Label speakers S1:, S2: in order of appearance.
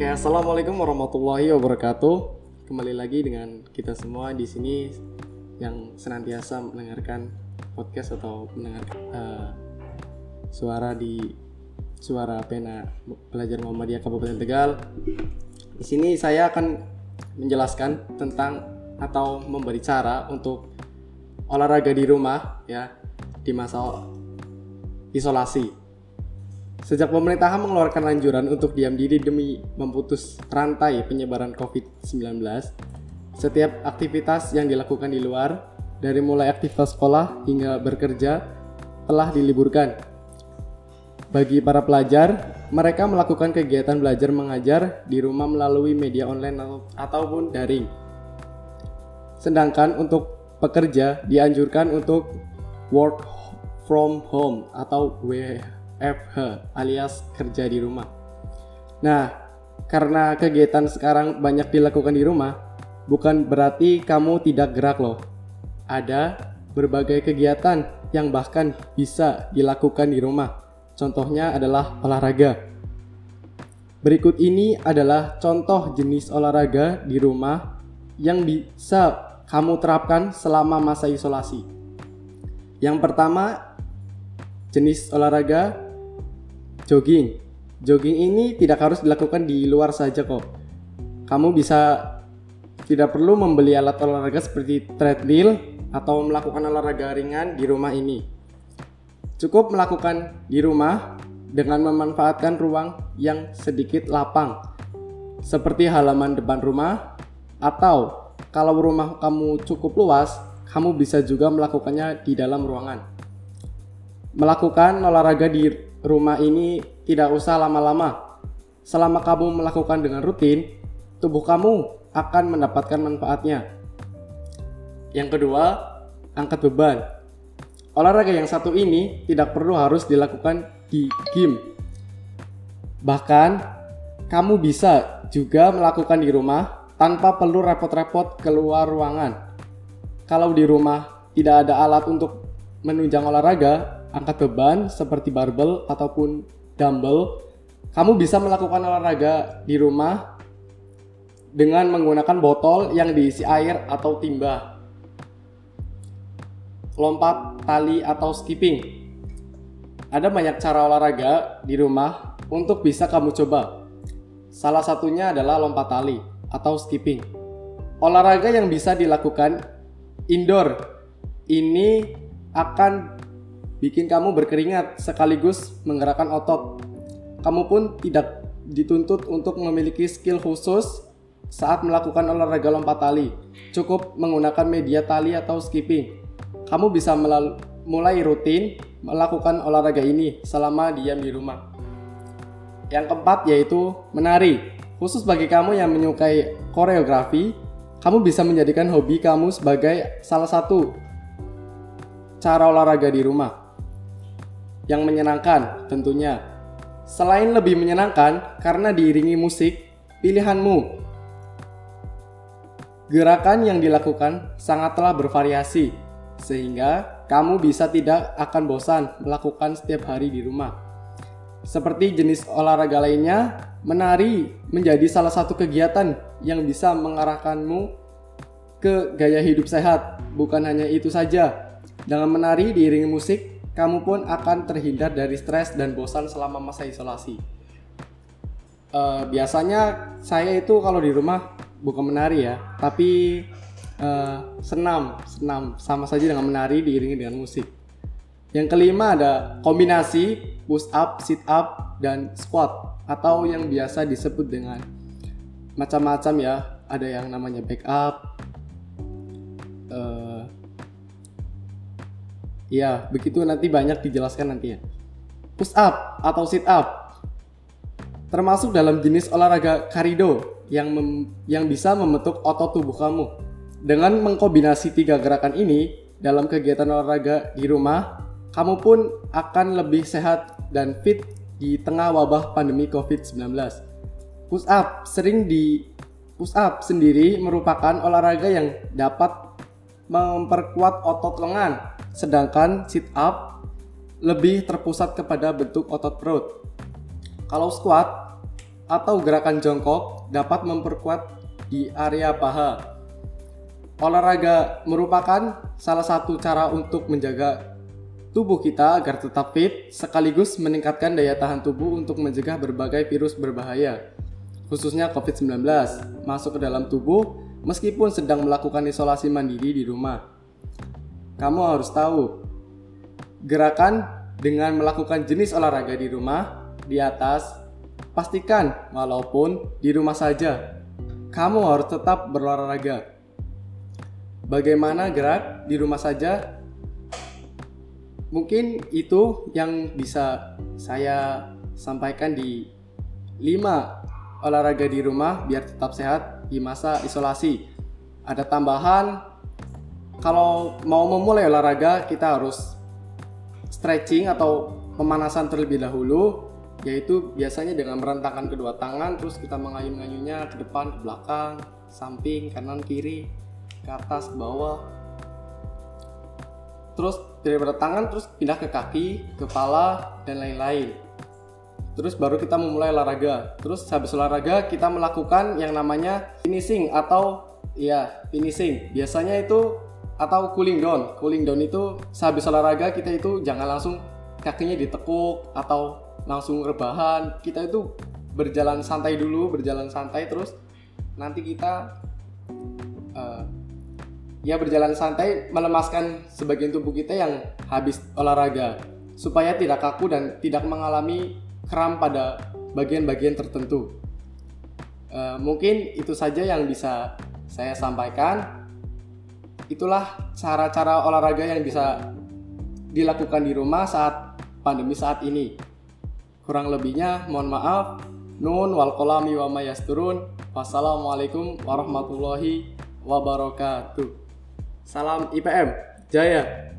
S1: Oke, assalamualaikum warahmatullahi wabarakatuh. Kembali lagi dengan kita semua di sini yang senantiasa mendengarkan podcast atau mendengar uh, suara di suara pena pelajar Muhammadiyah Kabupaten Tegal. Di sini saya akan menjelaskan tentang atau memberi cara untuk olahraga di rumah ya di masa isolasi. Sejak pemerintahan mengeluarkan anjuran untuk diam diri demi memutus rantai penyebaran COVID-19, setiap aktivitas yang dilakukan di luar, dari mulai aktivitas sekolah hingga bekerja, telah diliburkan. Bagi para pelajar, mereka melakukan kegiatan belajar mengajar di rumah melalui media online ataupun daring. Sedangkan untuk pekerja dianjurkan untuk work from home atau WFH FH alias kerja di rumah. Nah, karena kegiatan sekarang banyak dilakukan di rumah, bukan berarti kamu tidak gerak loh. Ada berbagai kegiatan yang bahkan bisa dilakukan di rumah. Contohnya adalah olahraga. Berikut ini adalah contoh jenis olahraga di rumah yang bisa kamu terapkan selama masa isolasi. Yang pertama, jenis olahraga jogging. Jogging ini tidak harus dilakukan di luar saja kok. Kamu bisa tidak perlu membeli alat olahraga seperti treadmill atau melakukan olahraga ringan di rumah ini. Cukup melakukan di rumah dengan memanfaatkan ruang yang sedikit lapang, seperti halaman depan rumah, atau kalau rumah kamu cukup luas, kamu bisa juga melakukannya di dalam ruangan. Melakukan olahraga di rumah ini tidak usah lama-lama. Selama kamu melakukan dengan rutin, tubuh kamu akan mendapatkan manfaatnya. Yang kedua, angkat beban. Olahraga yang satu ini tidak perlu harus dilakukan di gym. Bahkan, kamu bisa juga melakukan di rumah tanpa perlu repot-repot keluar ruangan. Kalau di rumah tidak ada alat untuk menunjang olahraga, angkat beban seperti barbel ataupun dumbbell, kamu bisa melakukan olahraga di rumah dengan menggunakan botol yang diisi air atau timba. Lompat tali atau skipping. Ada banyak cara olahraga di rumah untuk bisa kamu coba. Salah satunya adalah lompat tali atau skipping. Olahraga yang bisa dilakukan indoor ini akan bikin kamu berkeringat sekaligus menggerakkan otot. Kamu pun tidak dituntut untuk memiliki skill khusus saat melakukan olahraga lompat tali. Cukup menggunakan media tali atau skipping. Kamu bisa mulai rutin melakukan olahraga ini selama diam di rumah. Yang keempat yaitu menari. Khusus bagi kamu yang menyukai koreografi, kamu bisa menjadikan hobi kamu sebagai salah satu cara olahraga di rumah yang menyenangkan tentunya. Selain lebih menyenangkan karena diiringi musik, pilihanmu. Gerakan yang dilakukan sangatlah bervariasi, sehingga kamu bisa tidak akan bosan melakukan setiap hari di rumah. Seperti jenis olahraga lainnya, menari menjadi salah satu kegiatan yang bisa mengarahkanmu ke gaya hidup sehat. Bukan hanya itu saja, dengan menari diiringi musik, kamu pun akan terhindar dari stres dan bosan selama masa isolasi. Uh, biasanya saya itu kalau di rumah bukan menari ya, tapi uh, senam, senam sama saja dengan menari diiringi dengan musik. Yang kelima ada kombinasi push up, sit up, dan squat atau yang biasa disebut dengan macam-macam ya. Ada yang namanya back up, uh, Iya, begitu nanti banyak dijelaskan nanti ya. Push up atau sit up termasuk dalam jenis olahraga karido yang mem yang bisa membentuk otot tubuh kamu. Dengan mengkombinasi tiga gerakan ini dalam kegiatan olahraga di rumah, kamu pun akan lebih sehat dan fit di tengah wabah pandemi COVID-19. Push up sering di push up sendiri merupakan olahraga yang dapat memperkuat otot lengan Sedangkan sit up lebih terpusat kepada bentuk otot perut. Kalau squat atau gerakan jongkok dapat memperkuat di area paha. Olahraga merupakan salah satu cara untuk menjaga tubuh kita agar tetap fit sekaligus meningkatkan daya tahan tubuh untuk mencegah berbagai virus berbahaya khususnya COVID-19 masuk ke dalam tubuh meskipun sedang melakukan isolasi mandiri di rumah. Kamu harus tahu gerakan dengan melakukan jenis olahraga di rumah di atas pastikan walaupun di rumah saja kamu harus tetap berolahraga. Bagaimana gerak di rumah saja? Mungkin itu yang bisa saya sampaikan di 5 olahraga di rumah biar tetap sehat di masa isolasi. Ada tambahan, kalau mau memulai olahraga kita harus stretching atau pemanasan terlebih dahulu, yaitu biasanya dengan merentangkan kedua tangan, terus kita mengayun-ayunnya ke depan, ke belakang, samping, kanan, kiri, ke atas, ke bawah. Terus dari tangan terus pindah ke kaki, kepala, dan lain-lain Terus baru kita memulai olahraga. Terus habis olahraga kita melakukan yang namanya finishing atau ya finishing. Biasanya itu atau cooling down. Cooling down itu sehabis olahraga kita itu jangan langsung kakinya ditekuk atau langsung rebahan. Kita itu berjalan santai dulu, berjalan santai terus nanti kita uh, ya berjalan santai melemaskan sebagian tubuh kita yang habis olahraga supaya tidak kaku dan tidak mengalami kram pada bagian-bagian tertentu. Uh, mungkin itu saja yang bisa saya sampaikan. Itulah cara-cara olahraga yang bisa dilakukan di rumah saat pandemi saat ini. Kurang lebihnya mohon maaf. Nun wal kolami wa mayasturun. Wassalamualaikum warahmatullahi wabarakatuh. Salam IPM. Jaya.